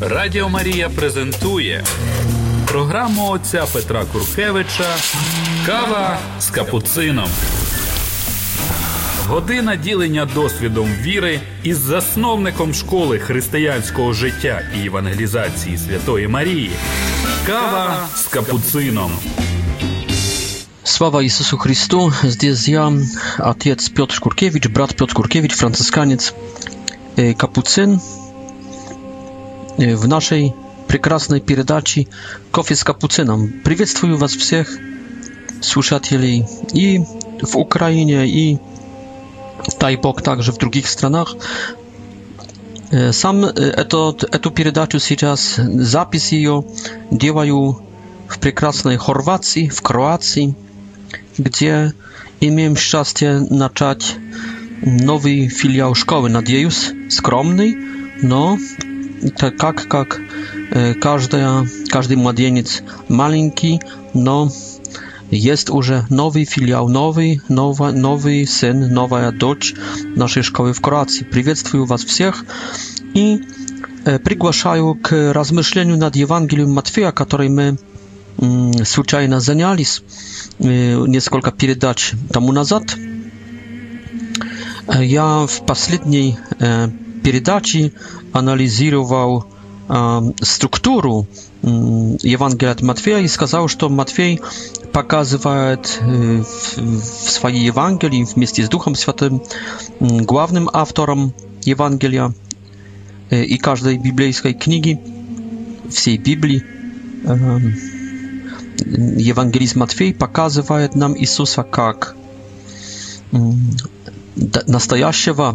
Радіо Марія презентує програму отця Петра Куркевича Кава з капуцином. Година ділення досвідом віри із засновником школи християнського життя і евангелізації Святої Марії. Кава з капуцином. Sława Jezusu Chrystu, здесь я, отец Петр Куркевич, брат Петр Куркевич, францисканец, капуцин, в нашей прекрасной передаче «Кофе с капуцином». Приветствую вас всех, слушателей и в Украине, и, дай Бог, также в других странах. Сам этот, эту передачу сейчас, запись ее делаю в прекрасной Хорватии, в Кроации, где имеем счастье начать новый филиал школы, надеюсь, скромный, но так как каждая, каждый младенец маленький, но jest już nowy filiał, nowy, nowa, nowy syn, nowa dочь naszej szkoły w Kroacji. Приветствую Was всех i приглашаю к размышлению над Евангелием Матфея, который мы случайно занялись несколько передач тому назад. Я в последней передаче analizował strukturę mm, Ewangelii od i сказал, że to Matwiej pokazuje y, w swojej Ewangelii w miejscu z Duchem Świętym mm, głównym autorem Ewangelia y, i każdej biblijskiej książki, całej Biblii Ewangelizm Matwiej pokazuje nam Jezusa jak настоящего,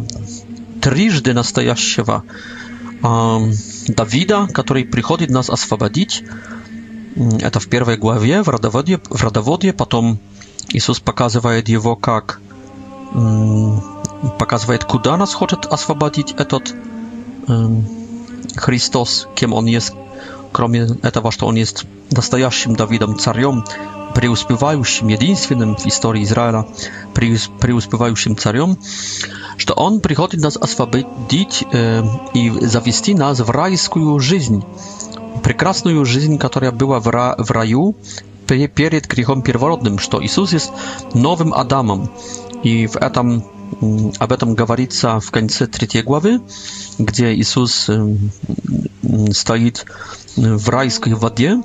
трижды настоящего, настоящего Давида, который приходит нас освободить. Это в первой главе, в родоводе, в родоводе. Потом Иисус показывает его, как показывает, куда нас хочет освободить этот Христос, кем Он есть кроме этого, что он есть настоящим Давидом царем, преуспевающим, единственным в истории Израиля преуспевающим царем, что он приходит нас освободить э, и завести нас в райскую жизнь, прекрасную жизнь, которая была в, ра, в раю перед грехом первородным, что Иисус есть новым Адамом. И в этом Об этом говорится в конце третьей главы, где Иисус стоит в райской воде.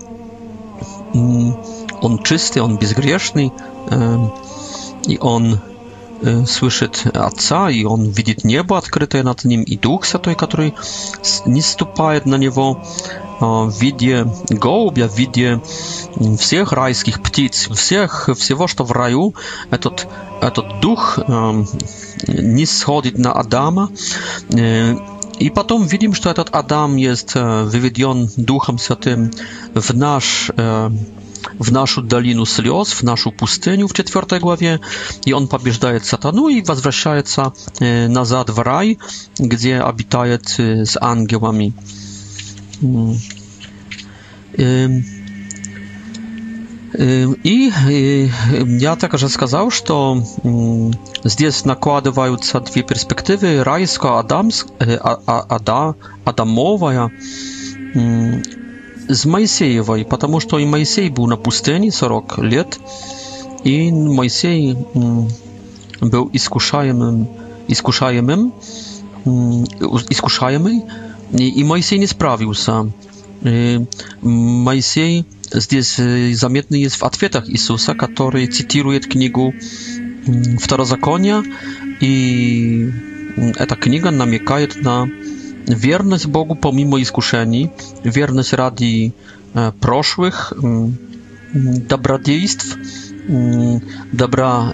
Он чистый, он безгрешный, и он слышит Отца, и он видит небо, открытое над ним, и Дух Святой, который не ступает на него в виде голубя, в виде всех райских птиц, всех, всего, что в раю, этот, этот Дух не сходит на Адама, и потом видим, что этот Адам есть выведен Духом Святым в наш в нашу долину слез, в нашу пустыню в 4 главе, и он побеждает сатану и возвращается назад в рай, где обитает с ангелами. И я также сказал, что здесь накладываются две перспективы, райская, адамс, а, а, ада, адамовая, с Моисеевой, потому что и Моисей был на пустыне 40 лет, и Моисей был искушаемым, искушаемым, искушаемый, и Моисей не справился. Моисей здесь заметный есть в ответах Иисуса, который цитирует книгу Второзакония, и эта книга намекает на wierność Bogu pomimo iskuszeni, wierność radi e, proszłych, m, mm, dobra m, mm, dobra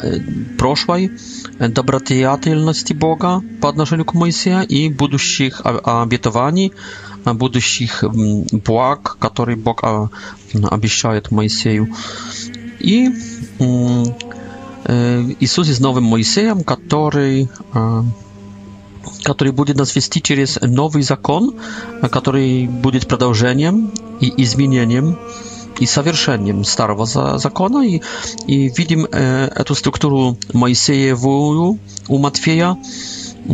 e, e Boga po odnoszeniu do Mojsia i buduszych obietowani, buduszych mm, błag, który Bóg obiecał Mojsieju. I m, e, Jezus jest nowym Mojsiejem, który... E, который будет насвести через новый закон, который будет продолжением и изменением и совершением старого закона. И, и видим э, эту структуру Моисеевую у Матфея э,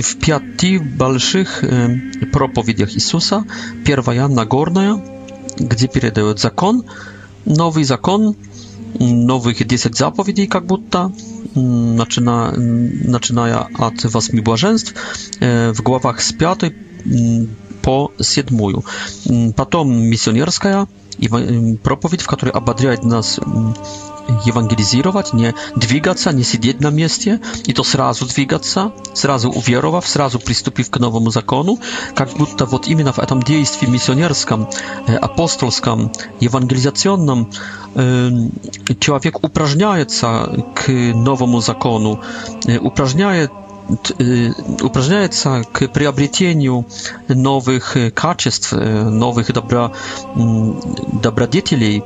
в пяти больших э, проповедях Иисуса. Первая Нагорная, где передает закон, новый закон, новых десять заповедей как будто, zaczynają od Wasmi Błażeństw e, w głowach z 5 mm, po 7. Mm, Potem misjonerska mm, propowiedź, w której obadriaje nas евангелизировать, не двигаться, не сидеть на месте, и то сразу двигаться, сразу уверовав, сразу приступив к новому закону, как будто вот именно в этом действии миссионерском, апостольском, евангелизационном человек упражняется к новому закону, упражняет упражняется к приобретению новых качеств, новых добро, добродетелей,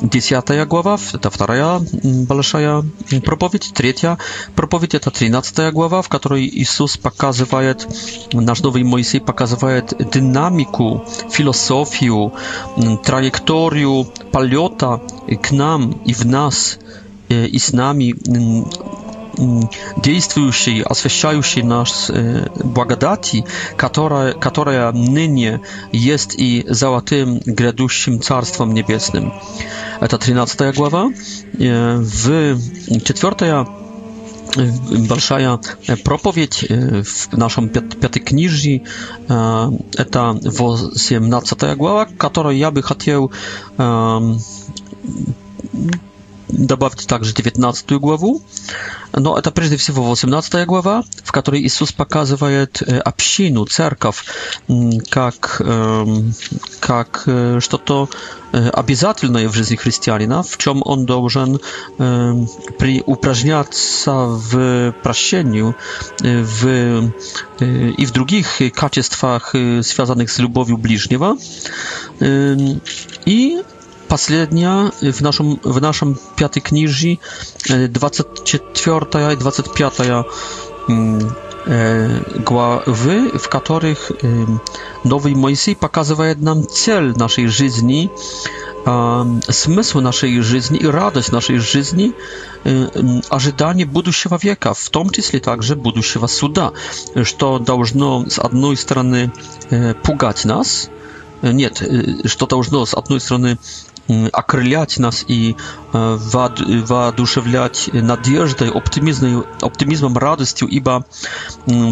Десятая глава, это вторая большая проповедь. Третья проповедь, это тринадцатая глава, в которой Иисус показывает, наш новый Моисей показывает динамику, философию, траекторию полета к нам и в нас, и с нами действующей, освещающей нас благодати, которая, которая ныне есть и золотым грядущим Царством Небесным. Это 13 глава. В 4 большая проповедь в нашем пятикнижии. Это 18 глава, которую я бы хотел Добавьте также 19 главу, но это прежде всего 18 глава, в которой Иисус показывает общину, церковь, как, как что-то обязательное в жизни христианина, в чем он должен при, упражняться в прощению в, и в других качествах, связанных с любовью ближнего. И последняя в нашем, в нашем пятой книжи, 24 и 25 главы, в которых Новый Моисей показывает нам цель нашей жизни, смысл нашей жизни и радость нашей жизни, ожидание будущего века, в том числе также будущего суда, что должно с одной стороны пугать нас, нет, что должно с одной стороны окрылять нас и воодушевлять надеждой, оптимизмом, радостью, ибо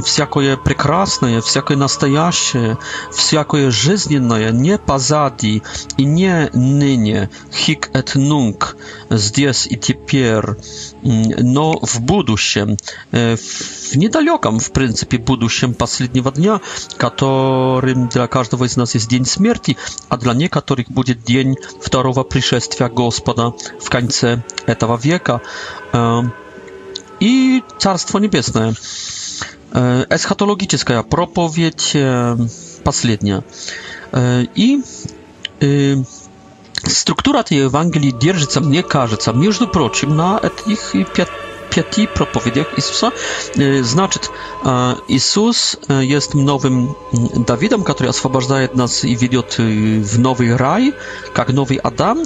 всякое прекрасное, всякое настоящее, всякое жизненное не позади и не ныне, хик эт нунг, здесь и теперь, но в будущем, в недалеком, в принципе, будущем последнего дня, которым для каждого из нас есть день смерти, а для некоторых будет день второго пришествия Господа в конце этого века, и Царство Небесное. Эсхатологическая проповедь последняя. И Структура этой Евангелии держится, мне кажется, между прочим, на этих пяти пяти проповедях Иисуса. Значит, Иисус есть новым Давидом, который освобождает нас и ведет в новый рай, как новый Адам,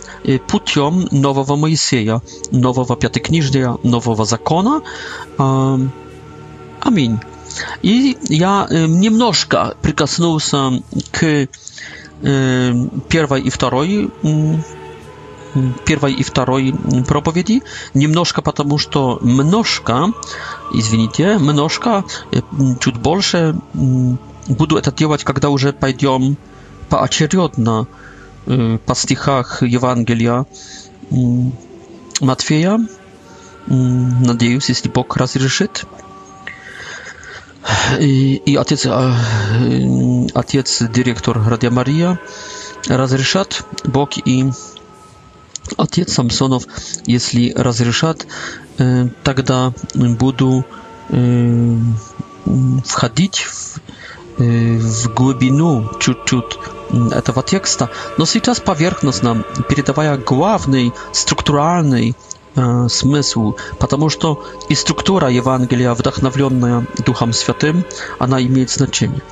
путем нового Моисея, нового Пятикнижия, нового закона. Аминь. И я немножко прикоснулся к первой и второй первой и второй проповеди, немножко потому, что множко, извините, множко, чуть больше буду это делать, когда уже пойдем поочередно по стихах Евангелия Матфея. Надеюсь, если Бог разрешит. I, i ojciec, ojciec dyrektor Radia Maria rozrzeszat Bóg i ojciec Samsonow, jeśli rozrzeszat, y, тогда będę y, wchodzić w, y, w głębinę ciut-ciut mm, tego tekstu. No teraz powierzchowno, przedawaję główny, strukturalny смысл, потому что и структура Евангелия, вдохновленная Духом Святым, она имеет значение.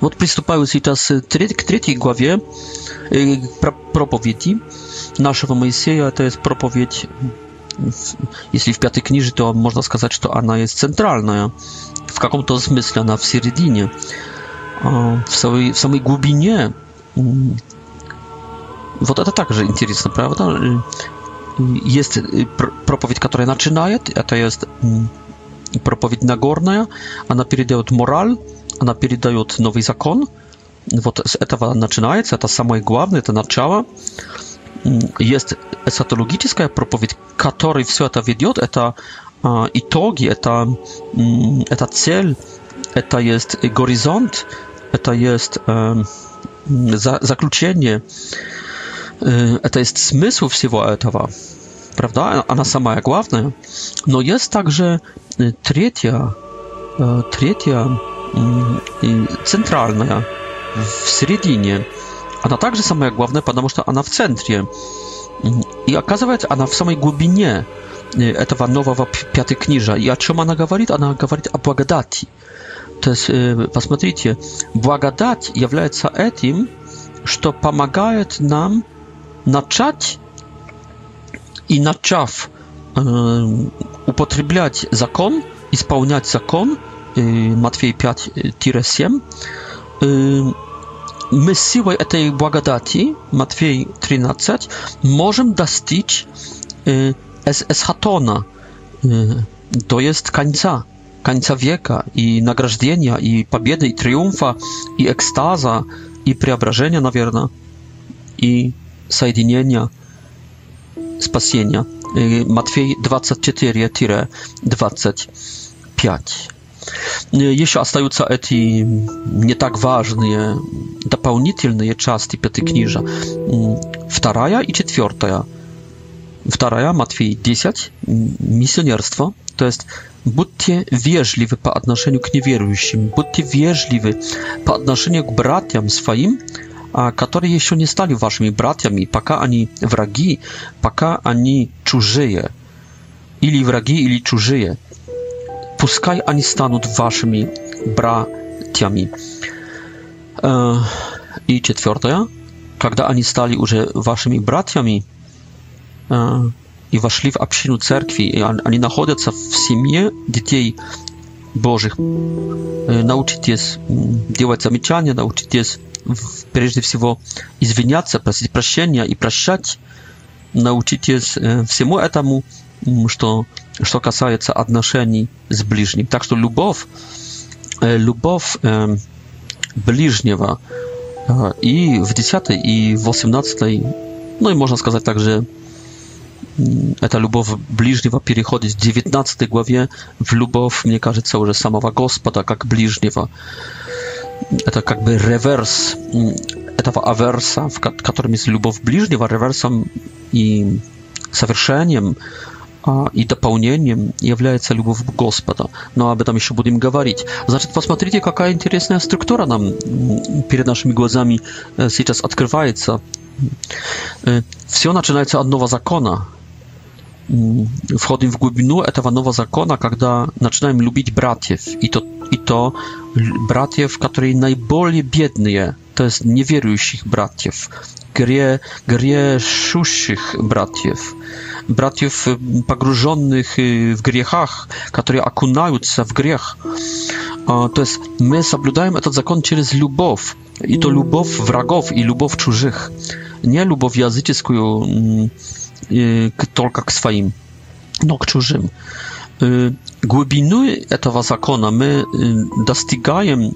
Вот приступаю сейчас к третьей главе проповеди нашего Моисея. Это есть проповедь, если в пятой книже, то можно сказать, что она есть центральная. В каком-то смысле она в середине. В самой, в самой глубине вот это также интересно, правда? jest проповедь, которая начинает, это есть проповедь Нагорная, она передает мораль, она передает новый закон. Вот с этого начинается, это самое главное, это начало. Есть эсатологическая проповедь, которой все это ведет, это итоги, это, это цель, это есть горизонт, это есть заключение это есть смысл всего этого, правда? Она самая главная. Но есть также третья, третья центральная в середине. Она также самая главная, потому что она в центре. И оказывается, она в самой глубине этого нового пятой книжа. И о чем она говорит? Она говорит о благодати. То есть, посмотрите, благодать является этим, что помогает нам начать и начав э, употреблять закон, исполнять закон э, Матфея 5-7, э, мы силой этой благодати, Матфей 13, можем достичь э, эсхатона, э, то есть конца, конца века, и награждения, и победы, и триумфа, и экстаза, и преображения, наверное, и соединения спасения. Матфей 24-25. Еще остаются эти не так важные дополнительные части Пятикнижа. Вторая и четвертая. Вторая, Матфей 10, миссионерство, то есть будьте вежливы по отношению к неверующим, будьте вежливы по отношению к братьям своим, a które jeszcze nie stali waszymi braciami, paka ani wrogi, paka ani czużyje, ili wrogi, ili czużyje, puskaj ani staną e, waszymi braciami. E, I czwarta, kiedy ani stali już waszymi braciami i weszli w obcinu cerkwi, ani znajdują w w siemie dzieci Bożych, e, nauczyć jest mm, działać zamieczanie, nauczyć jest прежде всего извиняться, просить прощения и прощать. Научитесь всему этому, что, что касается отношений с ближним. Так что любовь, любовь ближнего и в 10 и в 18, ну и можно сказать также, эта любовь ближнего переходит в 19 главе в любовь, мне кажется, уже самого Господа, как ближнего. это как бы реверс этого аверса, в котором есть любовь ближнего, реверсом и совершением а, и дополнением является любовь Господа. Но об этом еще будем говорить. Значит, посмотрите, какая интересная структура нам перед нашими глазами э, сейчас открывается. Э, Все начинается от нового закона. Mm, wchodzimy w głębinę tego nowa zakona, kiedy zaczynamy lubić braciew i to i to braciew, którzy najbardziej biedni, to jest niewierzących braciew, grie szuszych braciew, braciew y, pogrążonych y, w grzechach, którzy akunają się w grzech. To jest my zabludajemy ten zakon przez lubow i to lubow wrogów i lubow czużych, nie lubow językowską. Mm, только к своим, но к чужим. Глубины этого закона мы достигаем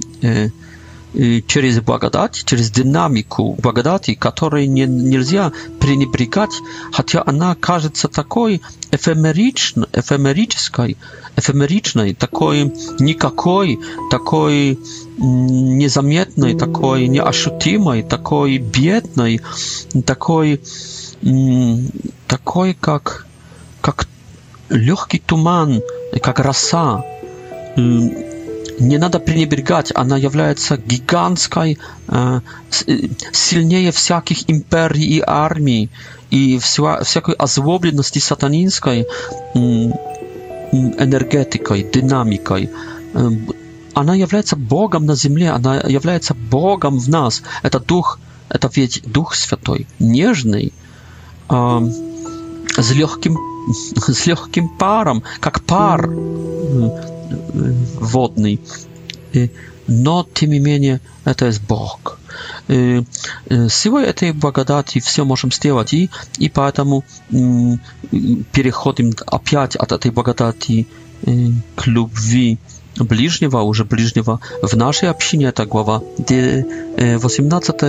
через благодать, через динамику благодати, которой не, нельзя пренебрегать, хотя она кажется такой эфемеричной, эфемерической, эфемеричной, такой никакой, такой незаметной, такой неощутимой, такой бедной, такой такой, как, как легкий туман, как роса. Не надо пренебрегать, она является гигантской, э, э, сильнее всяких империй и армий, и всякой озлобленности сатанинской энергетикой, динамикой. Эм, она является Богом на земле, она является Богом в нас. Это Дух, это ведь Дух Святой, нежный, а, с легким с легким паром, как пар э, водный. Но, тем не менее, это есть Бог. Э, с его этой благодати все можем сделать, и, и поэтому переходим опять от этой благодати э, к любви ближнего, уже ближнего. В нашей общине это глава 18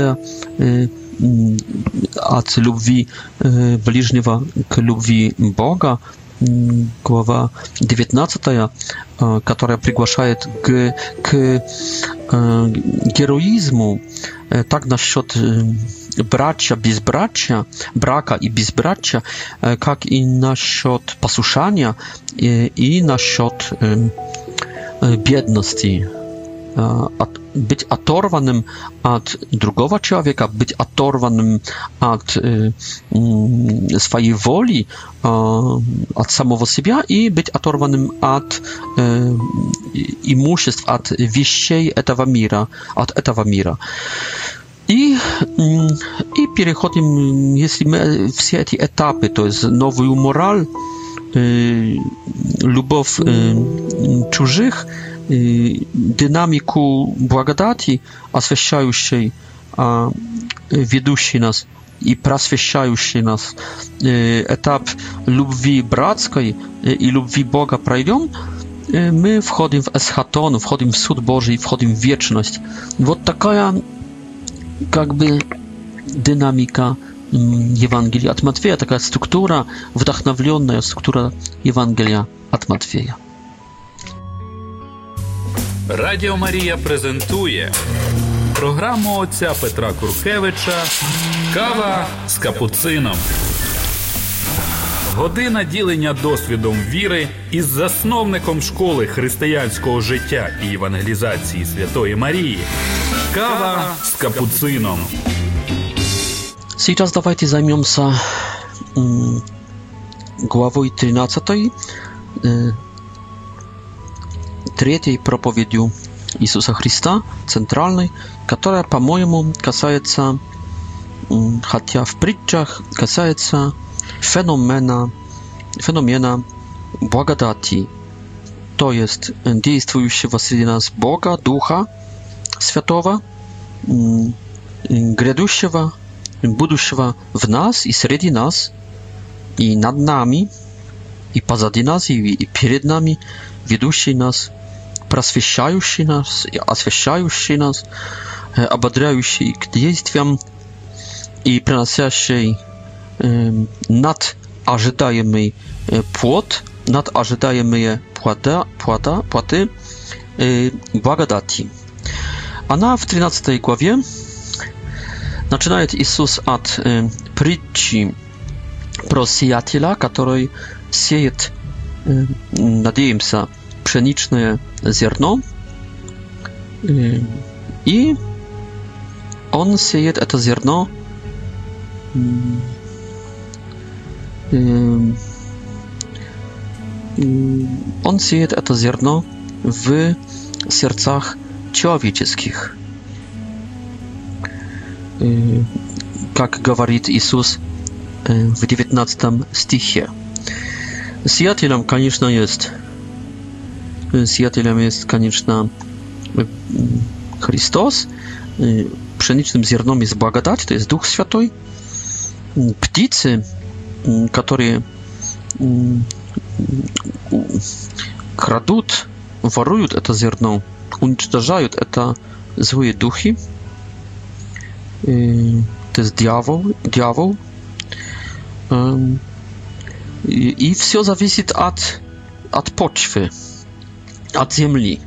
от любви ближнего к любви Бога, глава 19, которая приглашает к, к героизму, так насчет bracia, bezbracia, braka i bezbracia, jak i nasчет posłuszania i nasчет Y, biedności, być atorwanym od drugiego człowieka, być atorwanym od y, mm, swojej woli, od samego siebie i być atorwanym od y, imuszystw, od wieściej etawa mira, od etawa mira. И, и переходим, если мы все эти этапы, то есть новую Y, lubów y, czużych y, dynamiku błagadati oswieszającej a wiedusi nas i praswieszający nas etap lubwi bratskiej i lubwi Boga przejdą my wchodzimy w eschaton wchodzimy w sąd Boży wchodzimy w wieczność вот taka jakby dynamika Евангелия от Матфея, такая структура, вдохновленная структура Евангелия от Матфея. Радіо Марія презентує програму отця Петра Куркевича Кава з капуцином. Година ділення досвідом віри із засновником школи християнського життя і евангелізації Святої Марії. Кава з капуцином. Сейчас давайте займемся главой 13, третьей проповедью Иисуса Христа, центральной, которая, по-моему, касается, хотя в притчах, касается феномена, феномена благодати, то есть действующего среди нас Бога, Духа Святого, грядущего будущего в нас и среди нас, и над нами, и позади нас, и, и перед нами, ведущий нас, просвещающий нас, освещающий нас, ободряющий к действиям и приносящий э, над ожидаемый плод, над ожидаемые плода, плода, плоды э, благодати. Она в 13 главе Zaczynaje Jezus od y, przyci pro siatila, który sieje, y, nadziejemy ziarno i on sieje to ziarno on sieje to ziarno w sercach człowieckich как говорит Иисус в 19 стихе. Сиятелем, конечно, есть. Сиятелем есть, конечно, Христос. Пшеничным зерном есть благодать, то есть Дух Святой. Птицы, которые крадут, воруют это зерно, уничтожают это злые духи, Y, to jest diabeł, diabeł. i, I wszystko zależy od, od poczwy, od ziemi.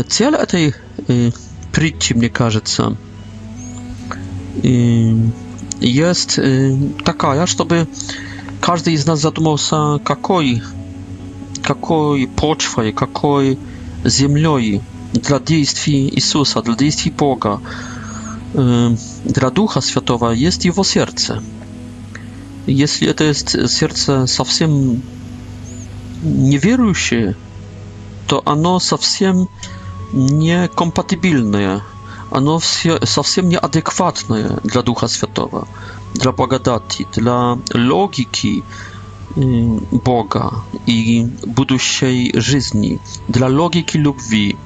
Y, Cel tej e, y, przyczyny, mnie кажется, e, jest e, taka, żeby każdy z nas zadumał się, jakiej, jakiej poczwy, jakiej ziemi dla działań Jezusa, dla działań Boga dla Ducha Świętego jest jego serce. Jeśli to jest serce całkiem niewierzące, to ono całkiem niekompatybilne, ono całkiem nieadekwatne dla Ducha Świętego, dla błogodati, dla logiki Boga i przyszłej życia, dla logiki miłości.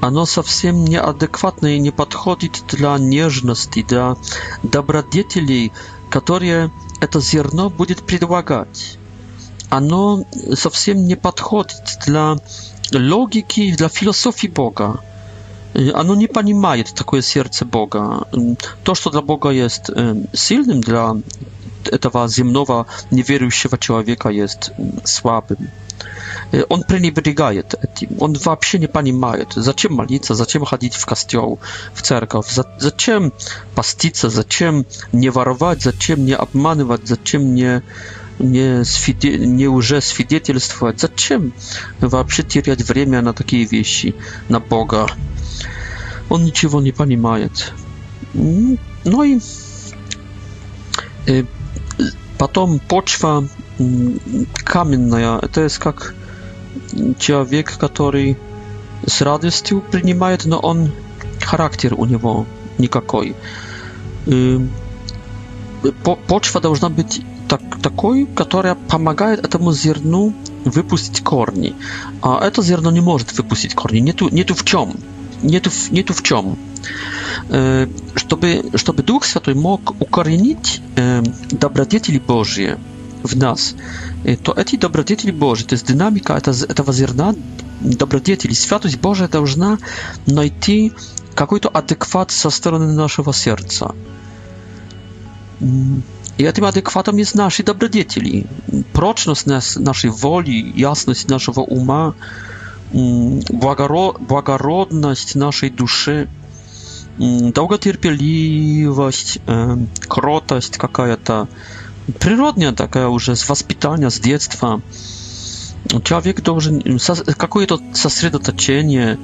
Оно совсем неадекватно и не подходит для нежности, для добродетелей, которые это зерно будет предлагать. Оно совсем не подходит для логики, для философии Бога. Оно не понимает такое сердце Бога. То, что для Бога есть э, сильным, для ta земного неверующего человека jest słabym. Он пренебрегает этим, он вообще не понимает, зачем молиться, зачем ходить в костел, в церковь, зачем поститься, зачем не воровать, зачем не обманывать, зачем не, не, свиде, не уже свидетельствовать, зачем вообще терять время на такие вещи, на Бога. Он ничего не понимает. No i Потом почва каменная. Это есть как человек, который с радостью принимает, но он характер у него никакой. Почва должна быть так, такой, которая помогает этому зерну выпустить корни. А это зерно не может выпустить корни. Нету, нету в чем. Нету, нету в чем. Чтобы, чтобы Дух Святой мог укоренить добродетели Божьи в нас, то эти добродетели Божьи, то есть динамика этого зерна добродетели, святость Божия должна найти какой-то адекват со стороны нашего сердца. И этим адекватом есть наши добродетели, прочность нас, нашей воли, ясность нашего ума, благородность нашей души долготерпеливость, кротость какая-то, природная такая уже, с воспитания, с детства. Человек должен какое-то сосредоточение,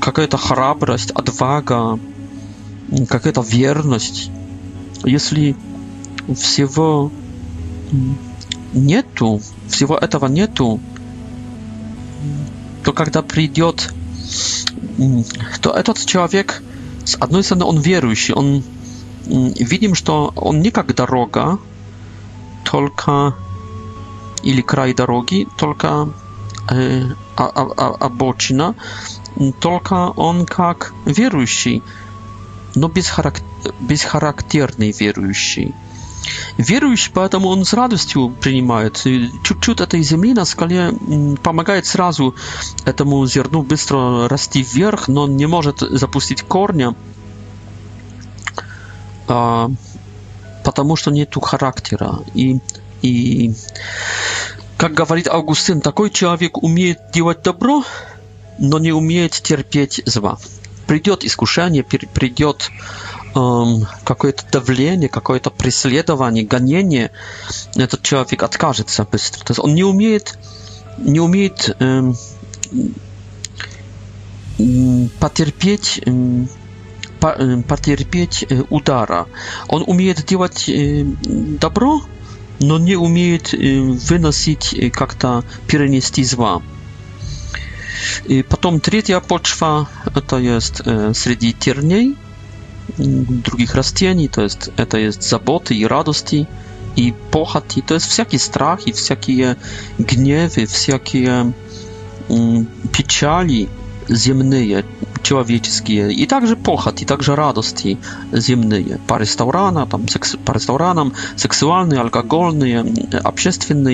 какая-то храбрость, отвага, какая-то верность. Если всего нету, всего этого нету, то когда придет то этот человек, с одной стороны, он верующий, он видим, что он не как дорога, только или край дороги, только э, а, а, обочина, только он как верующий, но бесхарактер, бесхарактерный верующий. Верующий, поэтому он с радостью принимает. Чуть-чуть этой земли на скале помогает сразу этому зерну быстро расти вверх, но он не может запустить корня, а, потому что нету характера. И, и как говорит Августин, такой человек умеет делать добро, но не умеет терпеть зла. Придет искушение, придет эм, какое-то давление, какое-то преследование, гонение, этот человек откажется быстро. То есть он не умеет, не умеет эм, потерпеть, эм, по, эм, потерпеть э, удара. Он умеет делать э, добро, но не умеет э, выносить э, как-то перенести зла. И потом третья почва, это есть э, среди терней – drugich rastieni, to jest, to jest zaboty i radości i pochati, to jest wszelki strach i wszelkie gniewy, wszelkie um, mm, pieczali ziemne, człowieckie i także pochati, także radości ziemne, pary staurana, tam seks, pary restauranam, seksualne, alkoholne, obszestwienne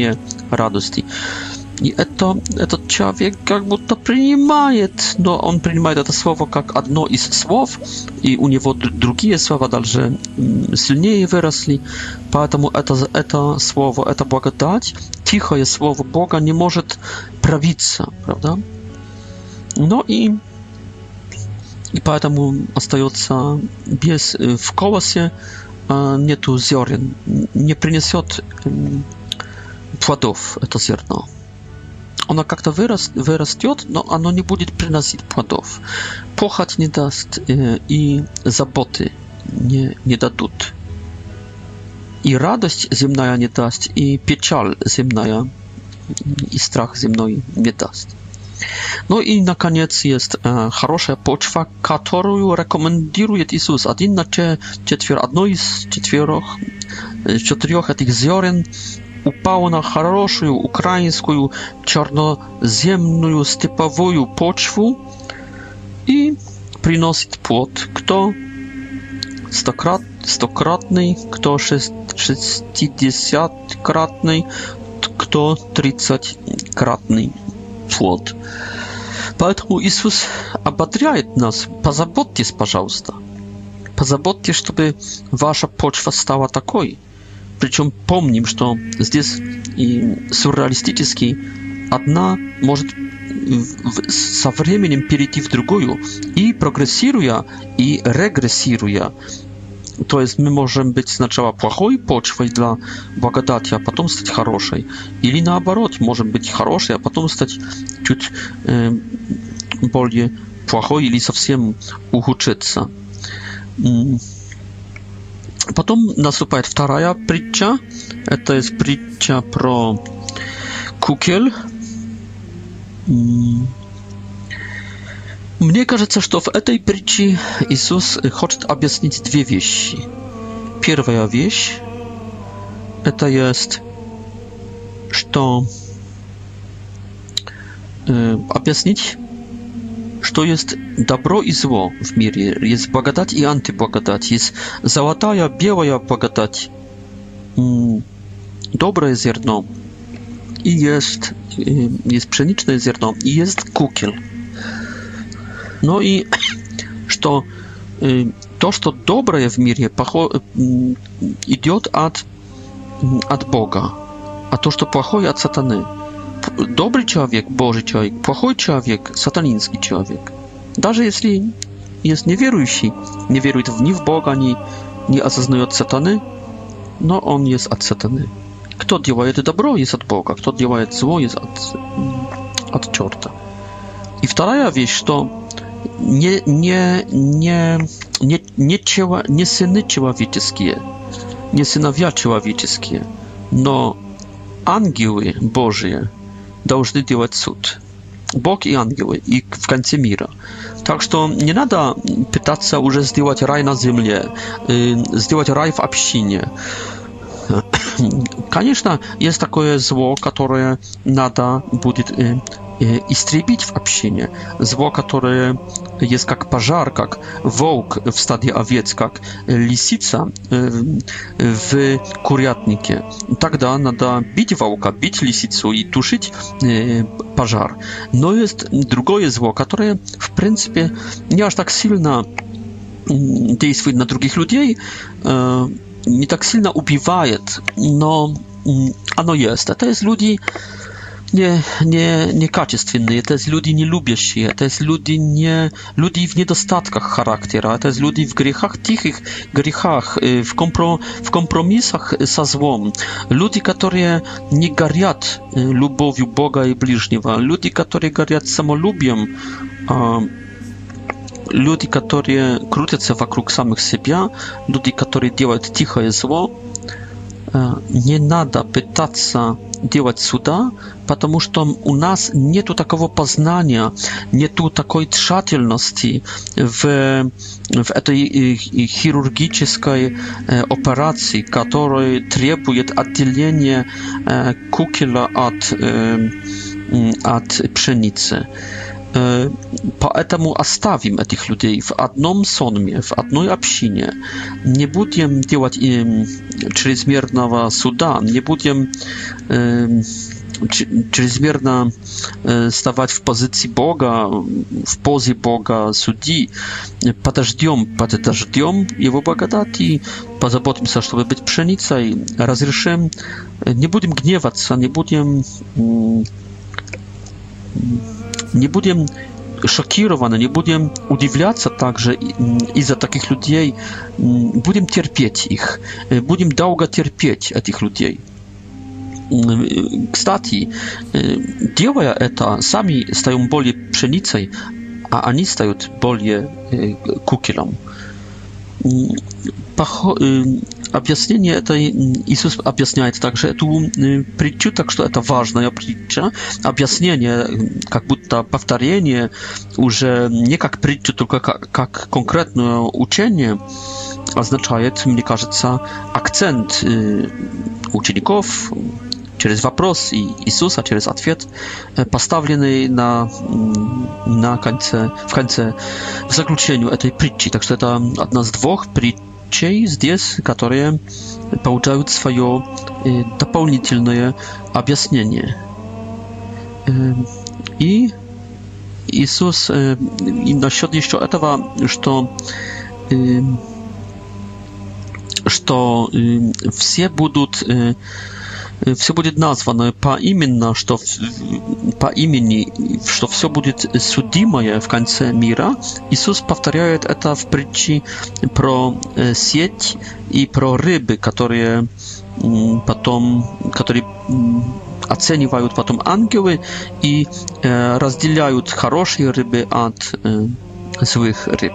radości. И это, этот человек как будто принимает, но он принимает это слово как одно из слов, и у него другие слова дальше сильнее выросли. Поэтому это, это слово, это благодать, тихое слово Бога не может правиться, правда? No i, i поэтому остается без в колосе нету зерен, не принесет плодов это зерно. Оно как-то выраст, вырастет, но оно не будет приносить плодов. Похоть не даст э, и заботы не, не дадут. И радость земная не даст, и печаль земная, и страх земной не даст. No i na koniec jest e, хорошая почва, которую рекомендует Иисус. Один на четвер, одно из четверых, четырех этих зерен упало на хорошую украинскую черноземную степовую почву и приносит плод, кто стократ, стократный, кто шестидесяткратный, кто тридцаткратный плод. Поэтому Иисус ободряет нас, позаботьтесь, пожалуйста, позаботьтесь, чтобы ваша почва стала такой – причем помним, что здесь и сюрреалистический одна может со временем перейти в другую и прогрессируя, и регрессируя. То есть мы можем быть сначала плохой почвой для благодати, а потом стать хорошей. Или наоборот, можем быть хорошей, а потом стать чуть э, более плохой или совсем ухудшиться. Потом наступает вторая притча. Это есть притча про кукель. Мне кажется, что в этой притче Иисус хочет объяснить две вещи. Первая вещь – это есть, что э, объяснить что есть добро и зло в мире, есть благодать и антиблагодать, есть золотая, белая благодать, доброе зерно, и есть, есть пшеничное зерно, и есть кукел. No i что то, что доброе в мире, идет от, от Бога, а то, что плохое, от сатаны dobry człowiek, Boży człowiek, płochoj człowiek, sataniński człowiek. Даже если jest niewierujący, nie wieruje ni w Boga, ni, nie oznaje od satany, no on jest od satany. Kto działaje dobro, jest od Boga, kto działaje zło, jest od, od czorta. I wторая вещь, что nie, nie, nie, nie, nie, ciała, nie syny человеческие, nie synowie человеческие, но ангелы Божие – должны делать суд. Бог и ангелы, и в конце мира. Так что не надо пытаться уже сделать рай на земле, сделать рай в общине. Конечно, есть такое зло, которое надо будет истребить в общине зло, которое есть как пожар, как волк в стаде овец, как лисица в курятнике. Тогда надо бить волка, бить лисицу и тушить пожар. Но есть другое зло, которое, в принципе, не аж так сильно действует на других людей, не так сильно убивает, но оно есть. Это есть люди, nie, nie, nie To jest ludzi nie lubię się. To jest ludzi nie, ludzi w niedostatkach charaktera. To jest ludzi w grzechach, tichych grzechach, y, w, kompro, w kompromisach za złom. Ludzi, którzy nie gariat y, lubowiu Boga i bliźniego. Ludzi, którzy gariat samolubiem. ludzi, którzy krócą się wokół samych siebie. Ludzi, którzy działają ticho zło. nie nada pytacza делать суда, потому что у нас нету такого познания, нету такой тщательности в, в этой хирургической операции, которая требует отделения кукила от, от пшеницы поэтому оставим этих людей в одном сонме, в одной общине. Не будем делать им чрезмерного суда, не будем чрезмерно stawać w pozycji Boga, w pozie Boga судьи. Подождем, подождем Его благодати, позаботимся, чтобы быть pszenicą, разрешим, не будем гневаться, не будем nie będę szokowany, nie będę udziwiać się także mm, i za takich ludzi, mm, będę cierpieć ich, e, będę długo cierpieć e, tych ludzi. Кстати, e, делая eta, sami stają более пшеницей, a они stają более кукелом. Объяснение это, Иисус объясняет также эту притчу, так что это важная притча. Объяснение, как будто повторение, уже не как притчу, только как, как конкретное учение, означает, мне кажется, акцент учеников, через вопрос и Иисуса через ответ, поставленный на, на конце, в конце, в заключении этой притчи. Так что это одна из двух притч Те здесь, которые получают свое дополнительное объяснение. И Иисус, и насчет еще этого, что что все будут Э, все будет названо по именно, что по имени, что все будет судимое в конце мира. Иисус повторяет это в притче про э, сеть и про рыбы, которые потом, которые оценивают потом ангелы и э, разделяют хорошие рыбы от злых рыб.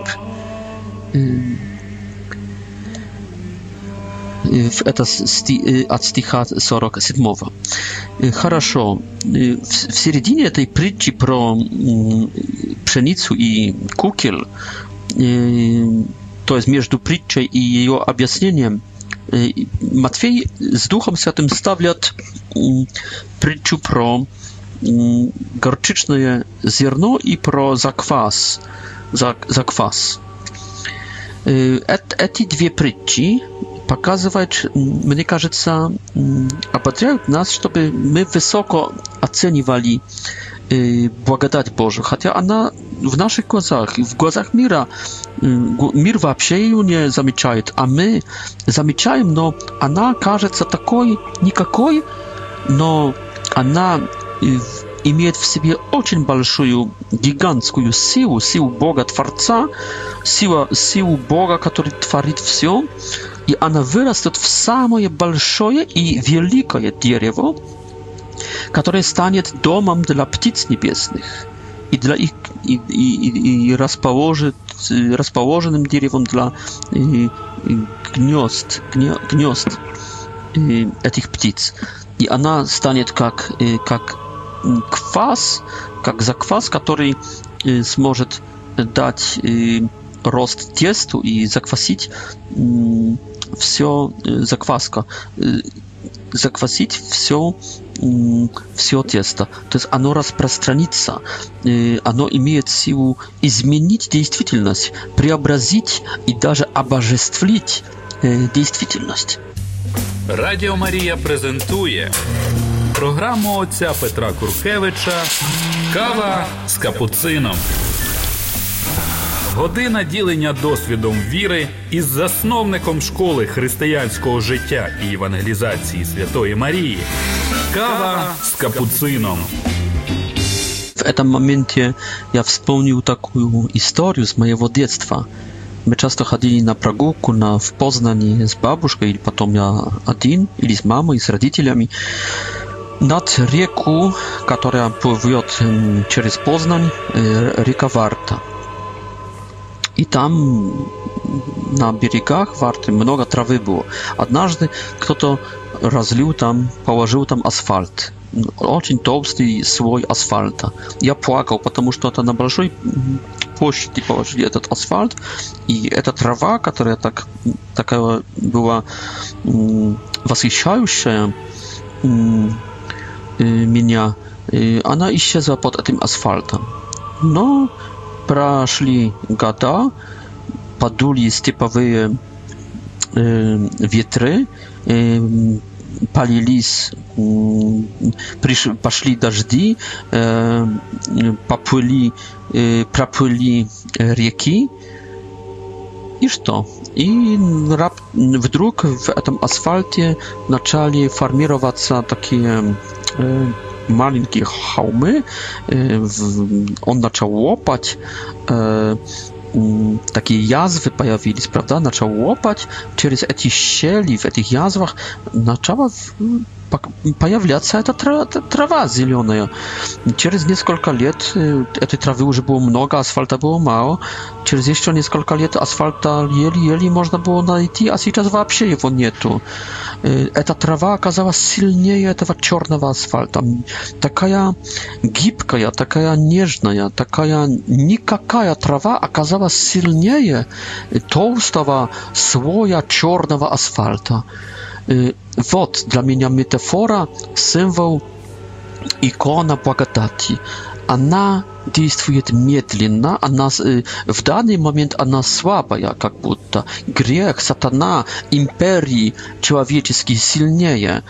w Atstycha 47. Хорошо, w, w середине tej przyczy pro mm, pszenicu i kukiel, y, to jest między przyczą i jej objaśnieniem, y, Matwiej z Duchem Świętym stawia mm, przyczu pro mm, gorczyczne zierno i pro zakwas. Zakwas. Za эти две притчи показывать, мне кажется, ободряют нас, чтобы мы высоко оценивали благодать Божию, хотя она в наших глазах, в глазах мира, мир вообще ее не замечает, а мы замечаем, но она кажется такой никакой, но она имеет в себе очень большую, гигантскую силу, силу Бога Творца, сила, силу Бога, который творит все, и она вырастет в самое большое и великое дерево, которое станет домом для птиц небесных и, для их, и, и, и расположит, расположенным деревом для и, и гнезд, гне, гнезд и, этих птиц. И она станет как, и, как квас, как заквас, который и, сможет дать и, рост тесту и заквасить и, все э, закваска. Э, заквасить все, все тесто. То есть оно распространится, э, оно имеет силу изменить действительность, преобразить и даже обожествлить действительность. Радио Мария презентует программу отца Петра Куркевича Кава с капуцином. Година ділення досвідом віри із засновником школи християнського життя і евангелізації Святої Марії. Kawa z kapucyną. W этом momencie ja wspomniał taką historię z mojego dzieciństwa. My często chodzili na прогулку na, w Poznań z babuszką, i potem ja один, или z mamą, i z rodzicami, nad rzeką, która pływa przez Poznań, rzeka Warta и там на берегах Варты много травы было. Однажды кто-то разлил там, положил там асфальт. Очень толстый слой асфальта. Я плакал, потому что это на большой площади положили этот асфальт, и эта трава, которая так, такая была восхищающая меня, она исчезла под этим асфальтом. Но прошли года, подули степовые э, ветры, э, полились, приш, пошли дожди, э, поплыли, э, проплыли реки. И что? И раб, вдруг в этом асфальте начали формироваться такие э, маленькие холмы, он начал лопать, такие язвы появились, правда, начал лопать, через эти щели в этих язвах начала появляться эта трава, трава зеленая. Через несколько лет этой травы уже было много, асфальта было мало. Через еще несколько лет асфальта еле-еле можно было найти, а сейчас вообще его нету. Эта трава оказалась сильнее этого черного асфальта. Такая гибкая, такая нежная, такая никакая трава оказалась сильнее толстого слоя черного асфальта. Вот для меня метафора, символ, икона благодати. Она действует медленно, она в данный момент она слабая, как будто грех, сатана, империи человеческие сильнее.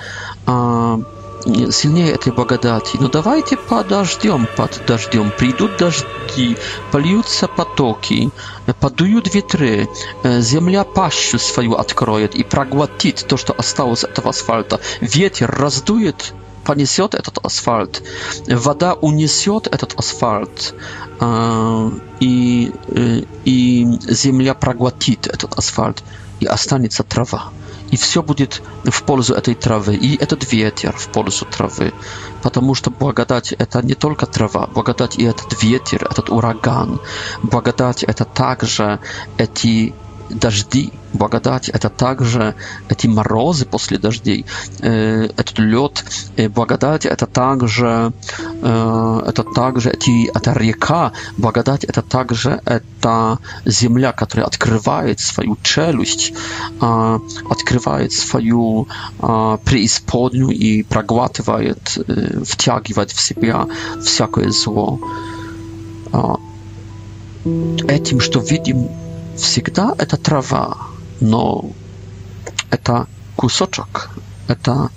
сильнее этой благодати. Но ну, давайте подождем под дождем. Придут дожди, польются потоки, э, подуют ветры, э, земля пащу свою откроет и проглотит то, что осталось этого асфальта. Ветер раздует понесет этот асфальт, вода унесет этот асфальт, э, и, и земля проглотит этот асфальт, и останется трава. и все будет в пользу этой травы, и этот ветер в пользу травы, потому что благодать — это не только трава, благодать и этот ветер, этот ураган, благодать — это также эти дожди, благодать, это также эти морозы после дождей, э, этот лед, э, благодать, это также, э, это также эти, это река, благодать, это также это земля, которая открывает свою челюсть, открывает свою преисподнюю и проглатывает, втягивает в себя всякое зло. Этим, что видим всегда это трава, но это кусочек, это,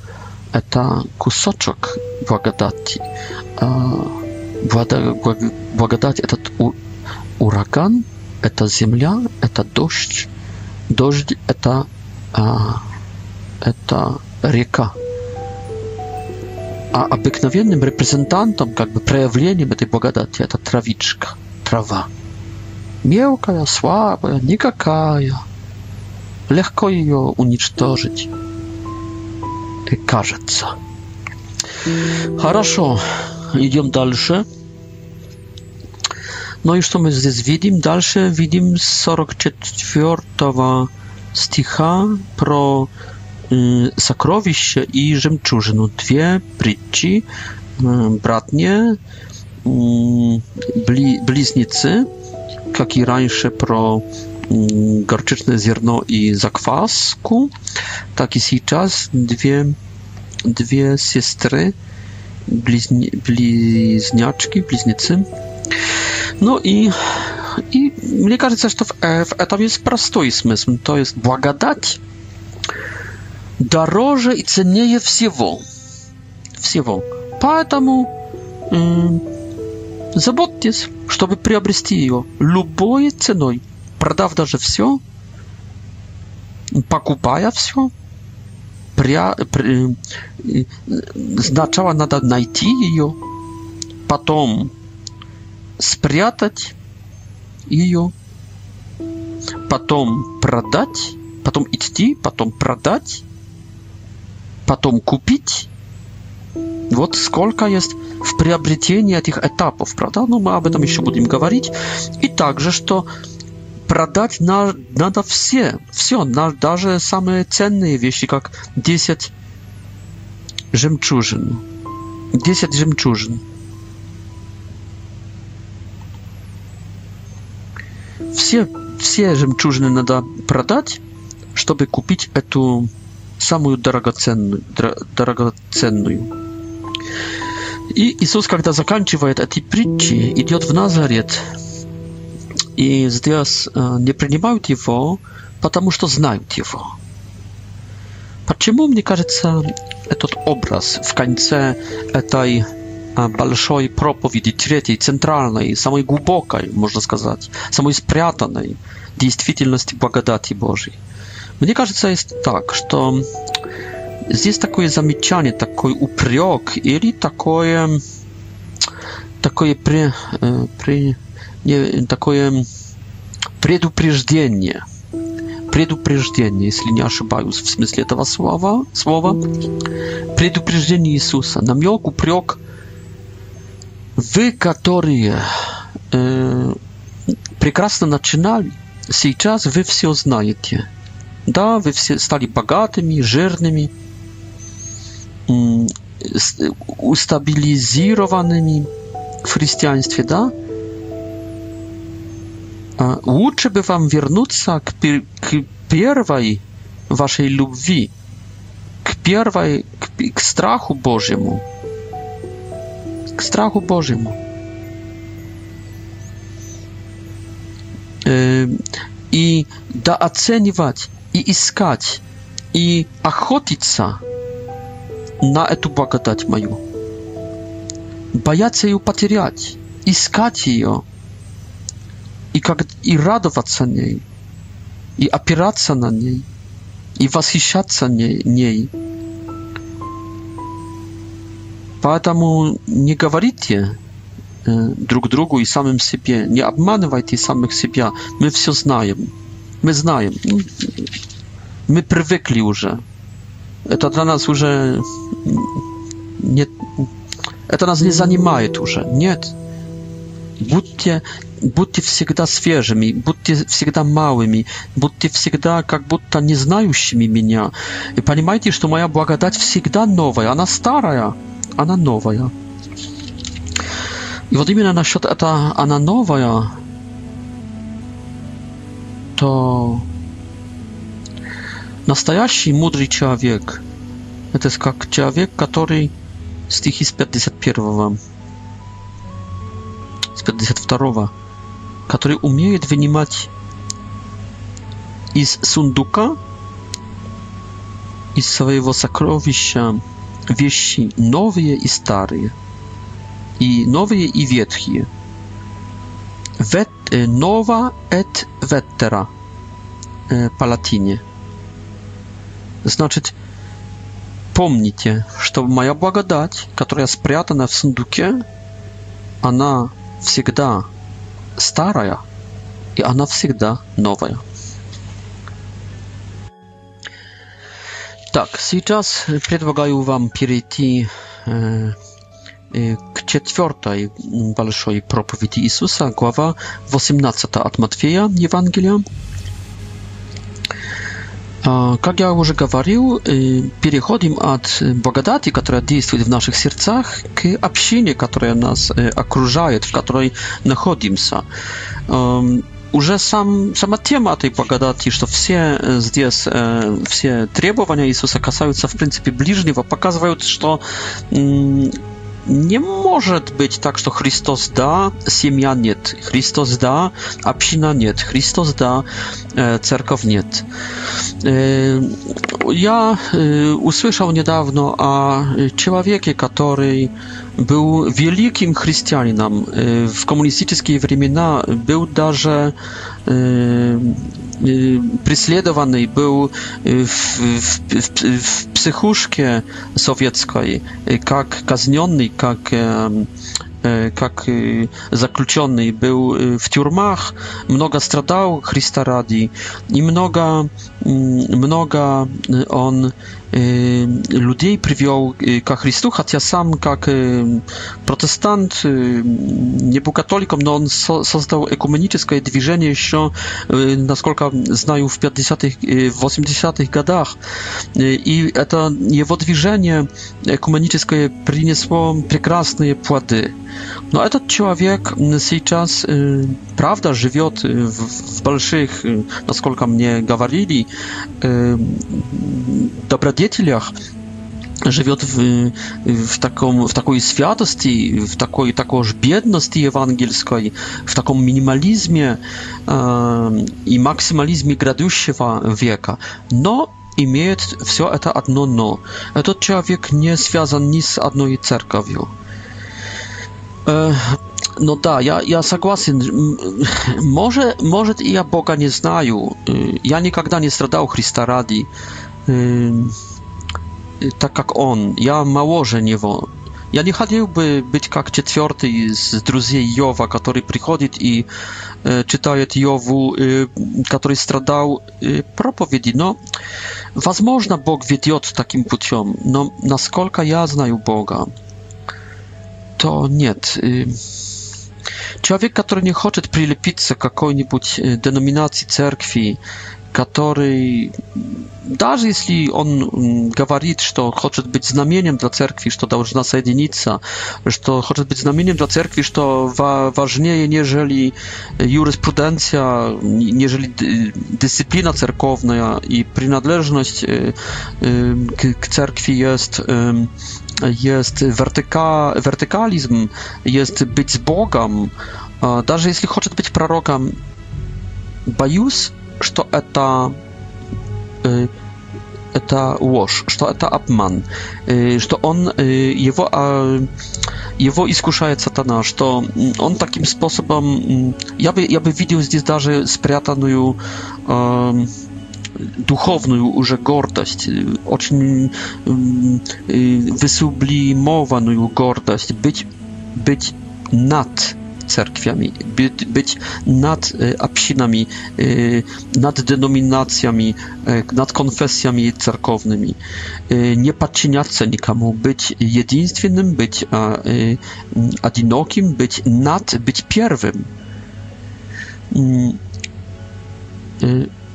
это кусочек благодати. А, благодать этот ураган, это земля, это дождь. Дождь это, а, это река. А обыкновенным репрезентантом, как бы проявлением этой благодати, это травичка, трава. Мелкая, слабая, никакая. Легко ее уничтожить. И кажется. Хорошо, идем дальше. Ну и что мы здесь видим? Дальше видим 44 стиcha про y, сокровища и жемчужину. Две притчи, y, братние, y, бли, близнецы – как и раньше про горчичное зерно и закваску, так и сейчас две, две сестры, близня, близнячки, близнецы. Ну и, и мне кажется, что в, в этом есть простой смысл, то есть благодать дороже и ценнее всего. Всего. Поэтому Заботьтесь, чтобы приобрести ее любой ценой, продав даже все, покупая все. Пря... При... Сначала надо найти ее, потом спрятать ее, потом продать, потом идти, потом продать, потом купить вот сколько есть в приобретении этих этапов, правда? Но ну, мы об этом еще будем говорить. И также, что продать на, надо все, все, на, даже самые ценные вещи, как 10 жемчужин. 10 жемчужин. Все, все жемчужины надо продать, чтобы купить эту самую дорогоценную, драгоценную. И Иисус, когда заканчивает эти притчи, идет в Назарет. И здесь э, не принимают его, потому что знают его. Почему, мне кажется, этот образ в конце этой э, большой проповеди, третьей, центральной, самой глубокой, можно сказать, самой спрятанной действительности благодати Божьей. Мне кажется, есть так, что здесь такое замечание, такой упрек или такое, такое, при, э, при, не, такое предупреждение. Предупреждение, если не ошибаюсь в смысле этого слова, слова предупреждение Иисуса, намек, упрек, вы, которые э, прекрасно начинали, сейчас вы все знаете. Да, вы все стали богатыми, жирными, ustabilizowanymi w chrześcijaństwie, da? Lepiej by wam wrócić k pierwszej waszej lubwi, k pierwszej k, strachu Bożemu. K strachu Bożemu. I da oceniwać i iskać i ochotić на эту благодать мою. Бояться ее потерять, искать ее и, как, и радоваться ней, и опираться на ней, и восхищаться ней. ней. Поэтому не говорите э, друг другу и самим себе, не обманывайте самих себя. Мы все знаем. Мы знаем. Мы привыкли уже это нас уже не, это нас не занимает уже. Нет. Будьте, будьте всегда свежими, будьте всегда малыми, будьте всегда как будто не знающими меня. И понимайте, что моя благодать всегда новая. Она старая, она новая. И вот именно насчет это она новая, то Настоящий мудрый человек – это как человек, который стихи с 51 с 52 который умеет вынимать из сундука, из своего сокровища вещи новые и старые, и новые и ветхие. Вет, нова et vetera по латине – Значит, помните, что моя благодать, которая спрятана в сундуке, она всегда старая, и она всегда новая. Так, сейчас предлагаю вам перейти э, э к четвертой большой проповеди Иисуса, глава 18 от Матфея Евангелия. Как я уже говорил, переходим от благодати, которая действует в наших сердцах, к общине, которая нас окружает, в которой находимся. Уже сам, сама тема этой благодати, что все здесь, все требования Иисуса касаются, в принципе, ближнего, показывают, что nie może być tak, że Chrystus da, siemia nie, da, община nie, Chrystus da, e, cerkow e, Ja e, usłyszał niedawno o człowieku, który był wielkim chrześcijaninem. Y, w komunistyczne времена był даже y, y, prześladowany, był w, w, psychuszce sowieckiej, jak kazniony, jak jak e, zakluczony był w tiurmach, mnoga stradał Chrystaradi i mnoga много он э, людей привел ко Христу, хотя сам как э, протестант, э, не был католиком, но он со создал экуменическое движение еще, э, насколько знаю, в 50-х, э, 80-х годах. И это его движение экуменическое принесло прекрасные плоды. Но этот человек сейчас, э, правда, живет в, в больших, насколько мне говорили, e, добродетелях, живет в, в, таком, в такой святости, в такой такой же бедности евангельской, в таком минимализме э, и максимализме грядущего века. Но имеет все это одно но. Этот человек не связан ни с одной церковью. Э, No tak, ja, ja согласен. Może, może ja Boga nie znaju. Y, ja nigdy nie stradał Chrysta radi. Y, y, tak jak on. Ja mało że nie Ja nie chciałby być jak czwarty z drużyny Jowa, który przychodzi i czyta Jowu, który stradał propowiedzi. No, można Bóg wiedzieć takim puciom. No, na skolka ja znaju Boga, to nie. Человек, который не хочет прилепиться к какой-нибудь деноминации церкви, который, даже если он говорит, что хочет быть знамением для церкви, что должна соединиться, что хочет быть знамением для церкви, что важнее, нежели юриспруденция, нежели дисциплина церковная и принадлежность к церкви есть jest wertyka, wertykalizm, jest być z Богом. Даже если хочет быть пророком, боюсь, что это это ложь, что это обман, что он его его искушает сатана, что он таким способом я бы я бы видел здесь даже спрятанную duchowną уже гордость, y, mm, y, wysublimowaną już гордость, być быть над cerkwiami, być, być nad absinami, y, nad denominacjami, nad konfesjami cerkownymi, nie podczyniać nikomu, być jedynstwiennym, być одиноким, być nad, być pierwszym. Mm,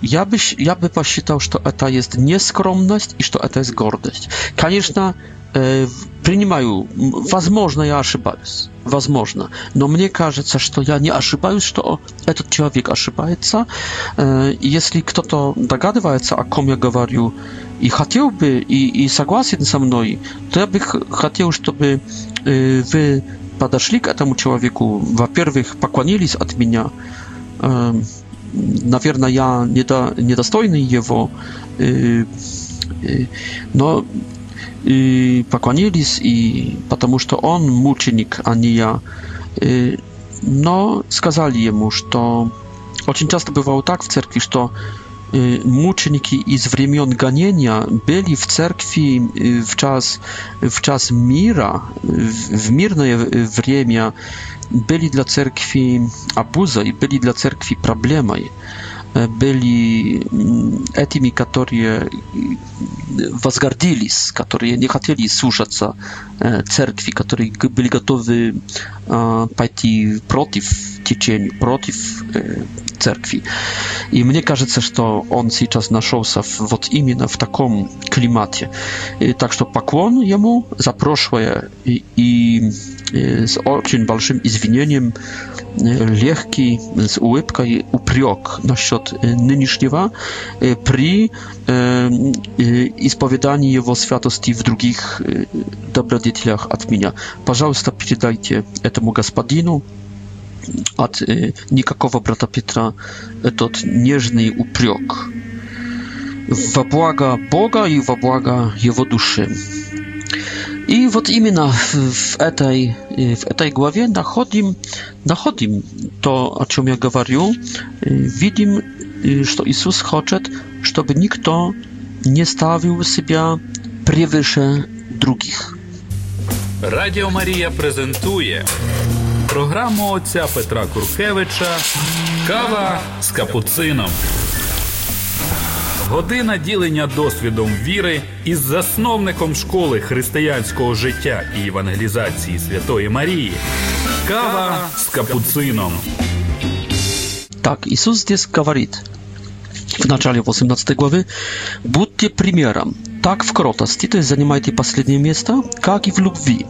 я бы, я бы посчитал, что это есть не скромность и что это есть гордость. Конечно, э, принимаю, возможно, я ошибаюсь, возможно, но мне кажется, что я не ошибаюсь, что этот человек ошибается. Э, если кто-то догадывается, о ком я говорю, и хотел бы, и, и согласен со мной, то я бы хотел, чтобы э, вы подошли к этому человеку, во-первых, поклонились от меня, э, наверное, я недо, недостойный его, но и поклонились, и потому что он мученик, а не я. Но сказали ему, что очень часто бывало так в церкви, что мученики из времен гонения были в церкви в час, в час мира, в мирное время, byli dla cerkwi abuzą byli dla cerkwi problemy, e, Byli etymi, którzy którzy nie chcieli słuchać e, cerkwi, którzy byli gotowi e, pójść przeciw течений против э, церкви. И мне кажется, что он сейчас нашелся в, вот именно в таком климате. И, так что поклон ему за прошлое и, и с очень большим извинением легкий, с улыбкой упрек насчет нынешнего при исповедании его святости в других добродетелях от меня. Пожалуйста, передайте этому господину от э, никакого брата Петра этот нежный упрек во благо Бога и во благо его души. И вот именно в этой, в этой главе находим, находим то, о чем я говорю, видим, что Иисус хочет, чтобы никто не ставил себя превыше других. Радио Мария презентує програму отця Петра Куркевича Кава з капуцином. Година ділення досвідом віри із засновником школи християнського життя і евангелізації Святої Марії. Кава з капуцином. Так, Иисус здесь говорит в начале 18 главы, будьте примером, так в кротости, то есть занимайте последнее место, как и в любви.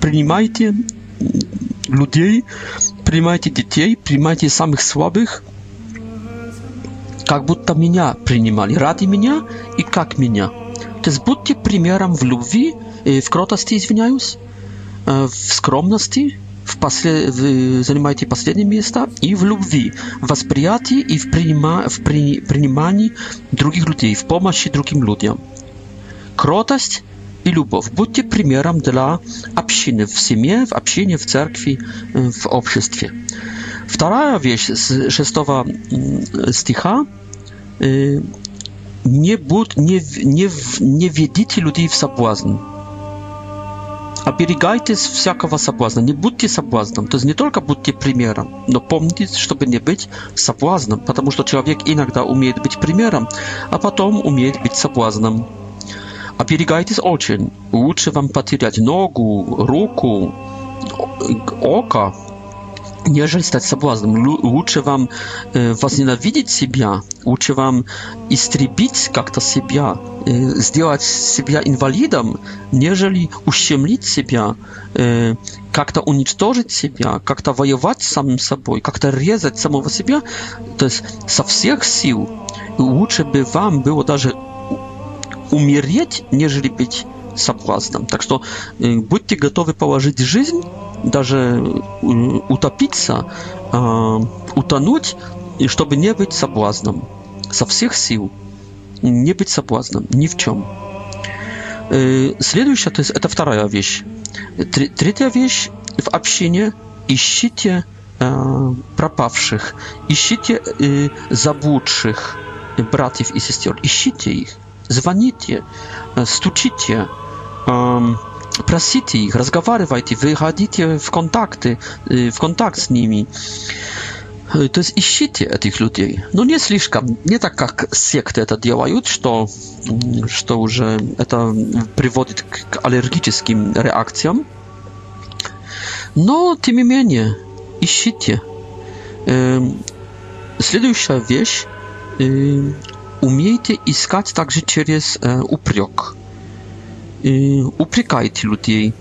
Принимайте людей, принимайте детей, принимайте самых слабых, как будто меня принимали, ради меня и как меня. То есть будьте примером в любви, э, в кротости, извиняюсь, э, в скромности, в после... в... Э, занимайте последнее место и в любви, в восприятии и в, принима... в при... принимании других людей, в помощи другим людям. Кротость – i lubów. Bądźcie przykładem dla obszyny w семье, w obszynie, w cerkwi, w obszestwie. Druga wieść z szóstego mm, sticha. Y, nie bud, nie, nie, nie wiedzicie ludzi w sabłazn. A pierigajcie z wsiakowa sabłazna. Nie bądźcie sabłaznem. To jest nie tylko bądźcie premierem, no pomnijcie, żeby nie być sabłaznem. Ponieważ to człowiek inaczej umieć być premierem, a potem umieć być sabłaznem. Оберегайтесь очень. Лучше вам потерять ногу, руку, око, нежели стать соблазном. Лучше вам э, возненавидеть себя, лучше вам истребить как-то себя, сделать себя инвалидом, нежели ущемлить себя, как-то уничтожить себя, как-то воевать с самим собой, как-то резать самого себя. То есть со всех сил лучше бы вам было даже умереть, нежели пить соблазном. Так что э, будьте готовы положить жизнь, даже э, утопиться, э, утонуть, и чтобы не быть соблазном. Со всех сил. Не быть соблазном. Ни в чем. Э, следующая, то есть это вторая вещь. Тр третья вещь в общине ищите э, пропавших, ищите э, заблудших братьев и сестер, ищите их звоните, стучите, просите их, разговаривайте, выходите в контакты, в контакт с ними. То есть ищите этих людей. Но не слишком, не так, как секты это делают, что, что уже это приводит к аллергическим реакциям. Но, тем не менее, ищите. Следующая вещь i iskać także przez e, upriok. E, Uprykajcie ludzi.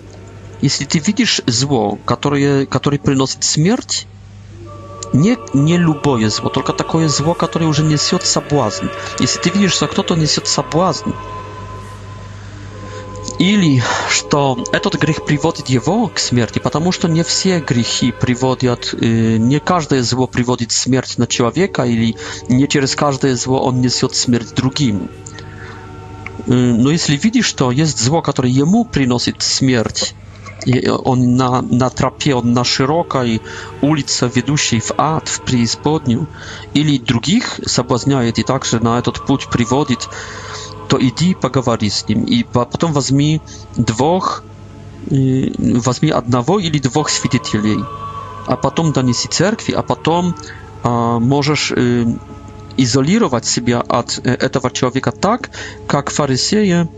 Jeśli ty widzisz zło, które, które przynosi śmierć, nie, nie luboje zło, tylko takie zło, które już niesie sabłazn. Jeśli ty widzisz, że kto to niesie sabłazn, Или, что этот грех приводит его к смерти, потому что не все грехи приводят, не каждое зло приводит смерть на человека, или не через каждое зло он несет смерть другим. Но если видишь, что есть зло, которое ему приносит смерть, и он на, на тропе, он на широкой улице, ведущей в ад, в преисподнюю, или других соблазняет и также на этот путь приводит, то иди поговори с ним, и потом возьми двух, возьми одного или двух свидетелей, а потом донеси церкви, а потом а, можешь изолировать себя от этого человека так, как фарисеи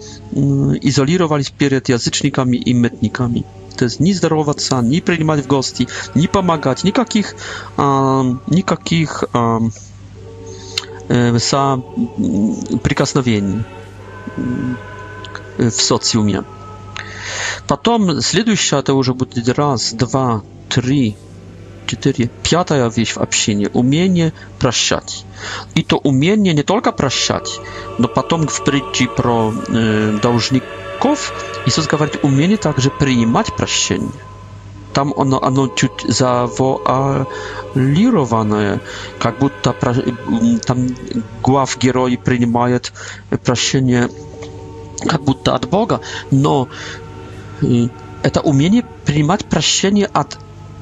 изолировались перед язычниками и мытниками. То есть не здороваться, не принимать в гости, не помогать, никаких, а, никаких а, са прикосновений в социуме. Потом следующая, это уже будет раз, два, три, четыре. Пятая вещь в общении – умение прощать. И то умение не только прощать, но потом в притче про э, должников Иисус говорит, умение также принимать прощение там оно, оно чуть завуалированное, как будто про, там глав герой принимает прощение как будто от Бога, но это умение принимать прощение от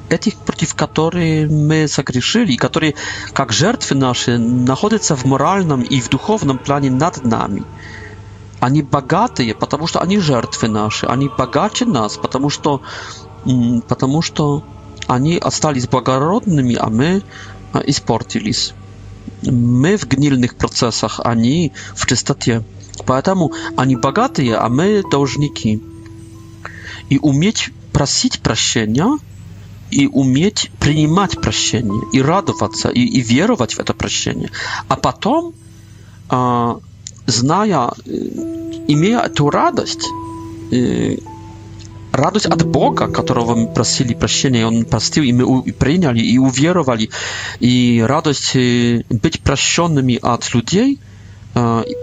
этих, против которых мы согрешили, которые, как жертвы наши, находятся в моральном и в духовном плане над нами. Они богатые, потому что они жертвы наши, они богаче нас, потому что потому что они остались благородными, а мы испортились. Мы в гнильных процессах, они в чистоте. Поэтому они богатые, а мы должники. И уметь просить прощения, и уметь принимать прощение, и радоваться, и, и веровать в это прощение. А потом, зная, имея эту радость, radość od Boga, którego my prosili прощения, и Он простил, и мы и приняли, и уверовали, и радость быть прощенными от людей,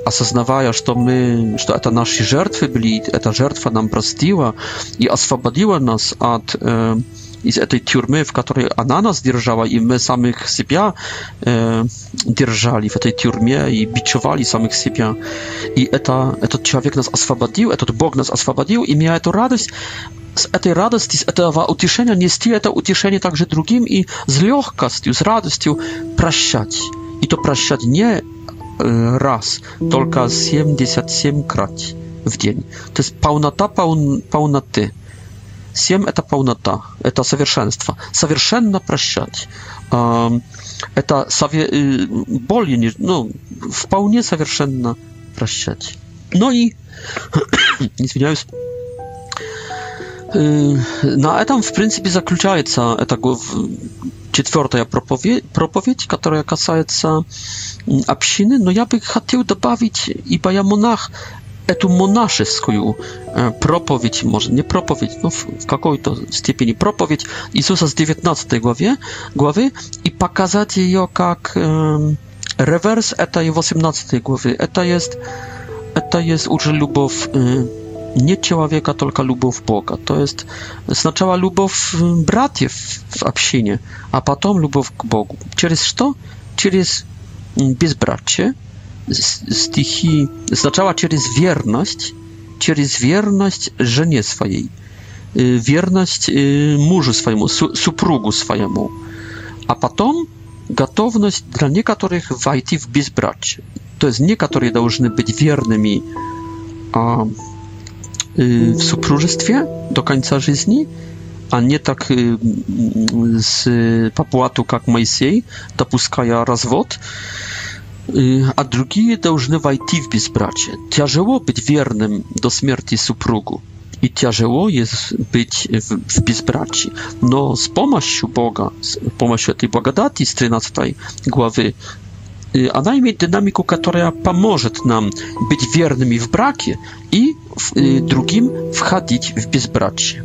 осознавая, что мы, что это наши жертвы были, эта жертва нам простила и освободила нас от из этой тюрьмы, в которой она нас держала, и мы самих себя э, держали в этой тюрьме и бичевали самих себя. И это, этот человек нас освободил, этот Бог нас освободил, и меня эту радость z tej radości, z tego ucieszenia niesti to ucieszenie także drugim i z lekkością, z radością prasiać. I to prasiać nie raz, tylko 77 krat w dzień. To jest pełnota pełnoty. Paun, Семь — это полнота, это совершенство, совершенно прощать. Это сове- более, ну, вполне совершенно прощать. Ну и, извиняюсь, на этом, в принципе, заключается эта четвертая проповедь, проповедь, которая касается общины, но я бы хотел добавить, ибо я монах, эту монашескую проповедь, может, не проповедь, но в какой-то степени проповедь Иисуса с 19 главе, главы и показать ее как реверс этой 18 главы. Это есть, это есть уже любовь nie człowieka, tylko lubów Boga. To jest znaczała lubów braciów w общине, a potem lubów k Bogu. Через что? Через безбрачие, стихи сначала через верность, через верность жене своей, верность мужу своему, супругу своему, а потом готовность для некоторых войти в безбрачие. То есть некоторые должны быть верными а, в супружестве до конца жизни, а не так с по плату, как Моисей, допуская развод а другие должны войти в безбрачие. Тяжело быть верным до смерти супругу, и тяжело есть быть в, в безбрачии. Но с помощью Бога, с помощью этой благодати из 13 главы, она имеет динамику, которая поможет нам быть верными в браке и другим входить в безбрачие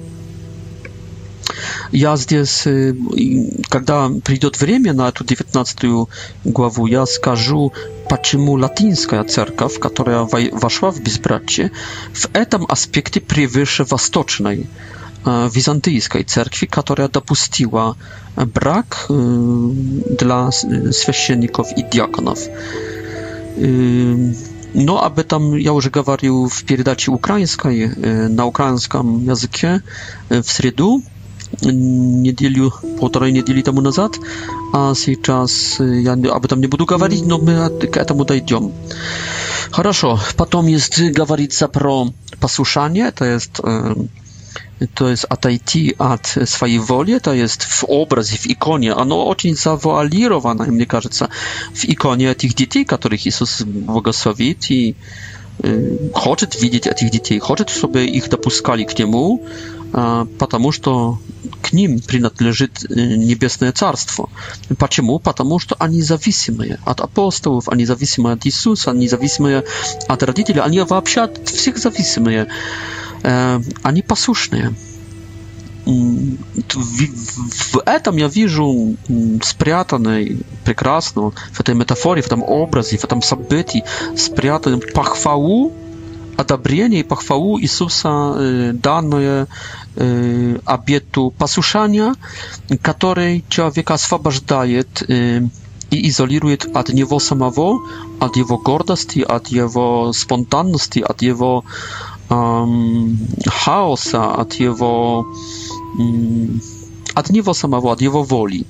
я здесь, когда придет время на эту 19 главу, я скажу, почему латинская церковь, которая вошла в безбрачие, в этом аспекте превыше восточной византийской церкви, которая допустила брак dla священников и диаконов. No, aby tam ja już говорил w передаче ukraińskiej na ukraińskim języku w среду неделю, полторы недели тому назад, а сейчас я об этом не буду говорить, но мы к этому дойдем. Хорошо, потом есть, говорится про послушание, то есть to jest отойти от swojej woli, to jest w obrazie, w ikonie. Ono очень zawalirowane, мне кажется, w ikonie tych dzieci, których Jezus błogosławił i y, хочет видеть этих детей, хочет, чтобы их допускали к Нему, А, потому что к ним принадлежит э, Небесное Царство. Почему? Потому что они зависимые от апостолов, они зависимые от Иисуса, они зависимые от родителей, они вообще от всех зависимые. Э, они послушные. В этом я вижу спрятанное прекрасно, в этой метафоре, в этом образе, в этом событии, спрятанную похвалу одобрение и похвалу Иисуса, данное обету послушания, который человека освобождает и изолирует от него самого, от его гордости, от его спонтанности, от его эм, хаоса, от его эм, от него самого, от его воли.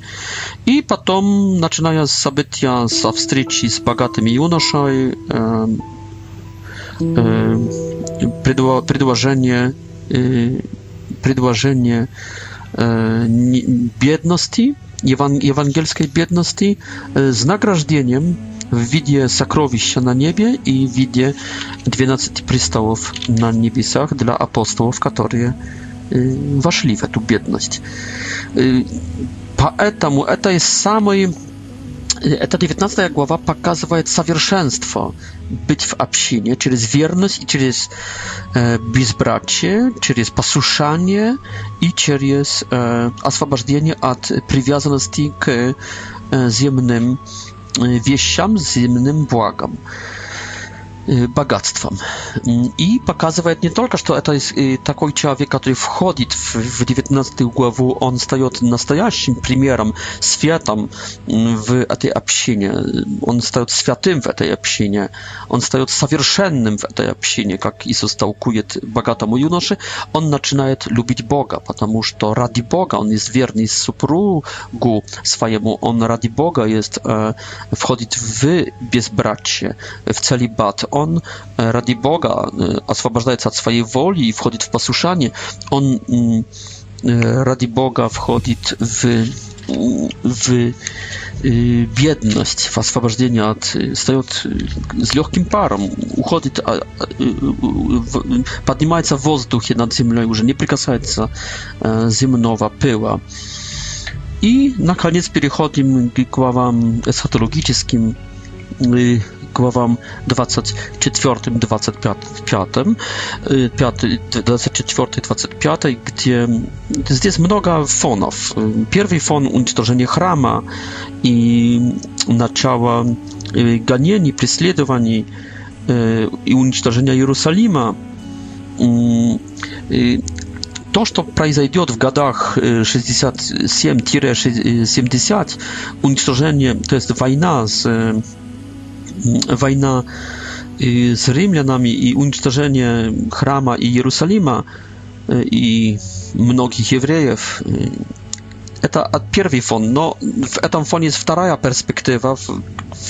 И потом, начиная с события, со встречи с богатым юношей, эм, Предво, предложение, предложение бедности, евангельской бедности с награждением w widzie sakrowiścia na niebie i w widzie 12 przystałów na niebiesach dla apostołów, którzy weszli w tę biedność. Поэтому это jest самый... Эта 19 глава показывает совершенство być w absinie, przez wierność i przez e, bezbracie, przez posłuszanie i przez e, oswobodzenie od przywiązanosti k e, ziemnym e, wieściom, ziemnym błagom. E, богатством. И показывает не только, что это такой человек, который входит в 19 главу, он стает настоящим примером, светом в этой общине. Он стает святым в этой общине. Он стает совершенным в этой общине, как Иисус толкует богатому юноше. Он начинает любить Бога, потому что ради Бога он есть верный супругу своему. Он ради Бога есть, входит в безбрачие, в целибат on e, radi Boga e, oswobodzaje się od swojej woli i wchodzi w posłuszanie. On mm, e, radi Boga wchodzi w w biedność, w oswobodzenie od, staje z lekkim parą, uchodzi, podnosi się w powietrze nad ziemią, już nie przykasuje się ziemnowa pyła. I na koniec przechodzimy do głowam eschatologicznym главам 24-25, 24-25, gdzie jest mnoga fonów. Pierwszy fon уничтожение храма i начало гонений, преследований и уничтожения Иерусалима то, что произойдет в годах 67-70, уничтожение, то есть война с wojna y, z Rzymianami i unicestwienie chrama i Jerozolima y, i mnogich Jewrejów. Y, to od pierwszy fon, no w tym fonie jest druga perspektywa,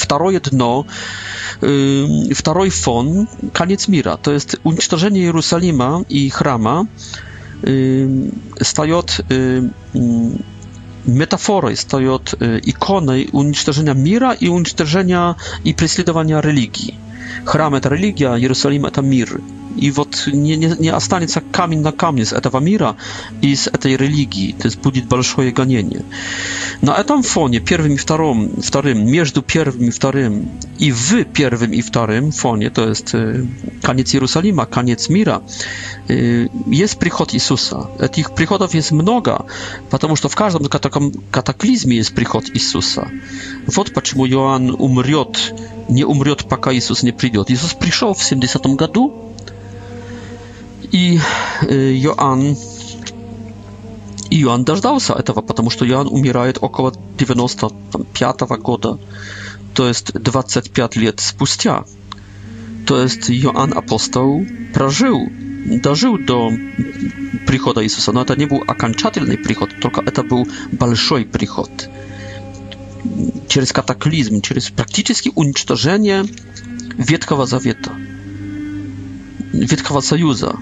drugie dno, drugi fon, koniec mira. To jest unicestwienie Jerozolima i chrama y, staje mm, metaforą, stoi od y, ikony unicestrzenia mira i unicestrzenia i prześladowania religii. Chram to religia, Jerozolima to mir и вот не, не, не останется камень на камне с этого мира и с этой религии. То есть будет большое гонение. На этом фоне, первым и вторым, вторым между первым и вторым и в первым и вторым фоне, то есть конец Иерусалима, конец мира, есть приход Иисуса. Этих приходов есть много, потому что в каждом катаклизме есть приход Иисуса. Вот почему Иоанн умрет, не умрет, пока Иисус не придет. Иисус пришел в 70 году, И Иоанн Иоанн дождался этого, потому что Иоанн умирает около 95 года, то есть 25 лет спустя. То есть Иоанн апостол прожил, дожил до прихода Иисуса, но это не был окончательный приход, только это был большой приход. Через катаклизм, через практически уничтожение Ветхого Завета, Ветхого Союза,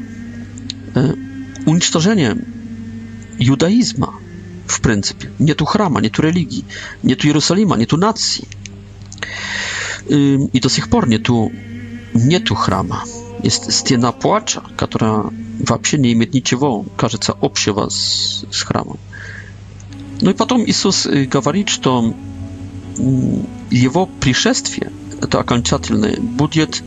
unicztożenie judaizma w pryncypie. Nie tu chrama, nie tu religii, nie tu Jerozolima, nie tu nacji. I do sих пор нету, нету храма. Jest стена płacza, która вообще nie имеет ничего, кажется, общего с, с храмом. Ну и потом Иисус говорит, что его пришествие, это окончательное, будет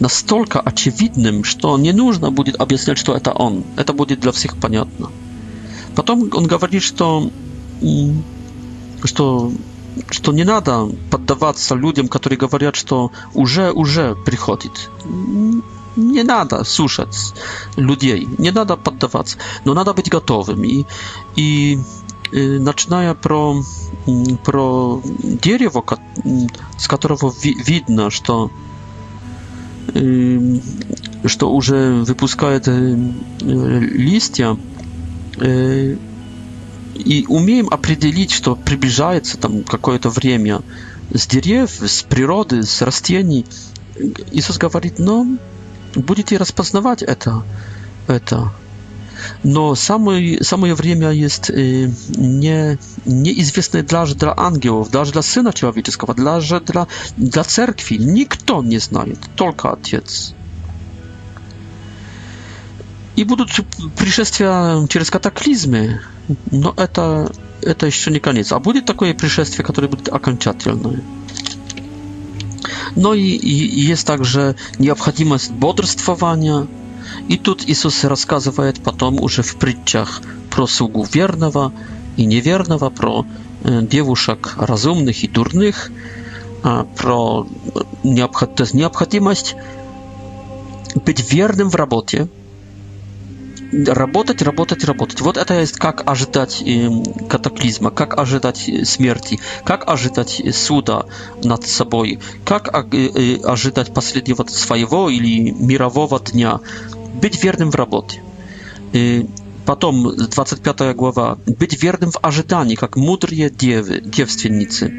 настолько очевидным, что не нужно будет объяснять, что это он. Это будет для всех понятно. Потом он говорит, что, что, что не надо поддаваться людям, которые говорят, что уже, уже приходит. Не надо слушать людей, не надо поддаваться, но надо быть готовым. И, и начиная про, про дерево, с которого ви, видно, что Эм, что уже выпускает э, листья, э, и умеем определить, что приближается там какое-то время с деревьев, с природы, с растений. Иисус говорит, но «Ну, будете распознавать это, это. No, samo, samo Jewremia jest y, nie, nieizwiesny dla, dla aniołów, dla, Syna Człowieczego, dla, dla, dla cerkwi. Никто nie знает, tylko Ojciec. И будут пришествия через катаклизмы, но это, это еще не конец. А будет такое пришествие, которое будет окончательное. No i, jest także nieobchodimość boдрствования, И тут Иисус рассказывает потом уже в притчах про слугу верного и неверного, про э, девушек разумных и дурных, а, про э, необходимость быть верным в работе, работать, работать, работать. Вот это есть как ожидать эм, катаклизма, как ожидать э, смерти, как ожидать суда над собой, как а, ожидать последнего своего или мирового дня. Быть верным в работе. И потом 25 глава. Быть верным в ожидании, как мудрые девы, девственницы.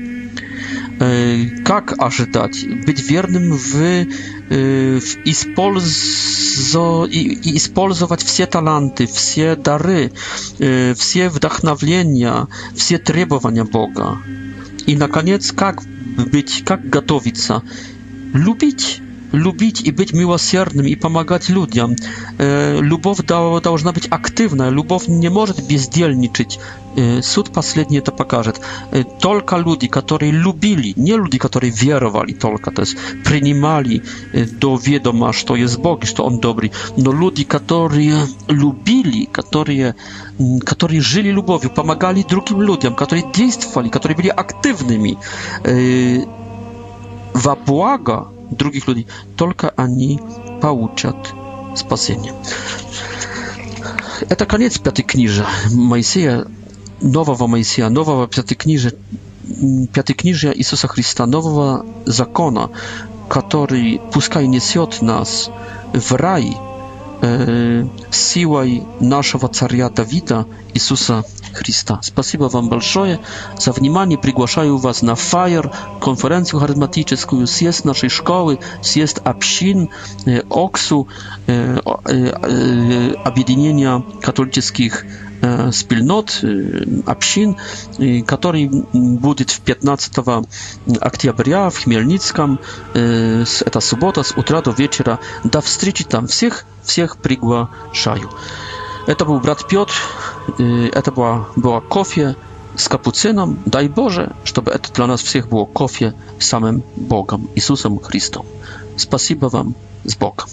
Как ожидать? Быть верным в, в использо, и, использовать все таланты, все дары, все вдохновления, все требования Бога. И, наконец, как быть, как готовиться? Любить lubić и быть милосердным и помогать людям. Любовь должна быть активной, любовь не может бездельничать. Суд последний это покажет. Только люди, которые любили, не люди, которые веровали только, то есть принимали до ведома, что есть Бог и что Он добрый, но люди, которые любили, которые, которые жили любовью, помогали другим людям, которые действовали, которые были активными. Во благо drugich ludzi. Tylko oni pouczą spasienie. To koniec piątej knizy Mojsija, nowego Mojsija, nowego piątej knizy, piątej knizy Jezusa Chrystusa, nowego zakona, który puszka i niesie nas w raj, силой нашего царя Давида, Иисуса Христа. Спасибо вам большое за внимание. Приглашаю вас на фаер, конференцию харизматическую, съезд нашей школы, съезд общин, ОКСУ, объединения католических спільнот, общин, который будет в 15 октября в Хмельницком, это суббота, с утра до вечера. До встречи там всех, всех приглашаю. Это был брат Петр, это была, была кофе с капуцином. Дай Боже, чтобы это для нас всех было кофе с самым Богом, Иисусом Христом. Спасибо вам, с Богом.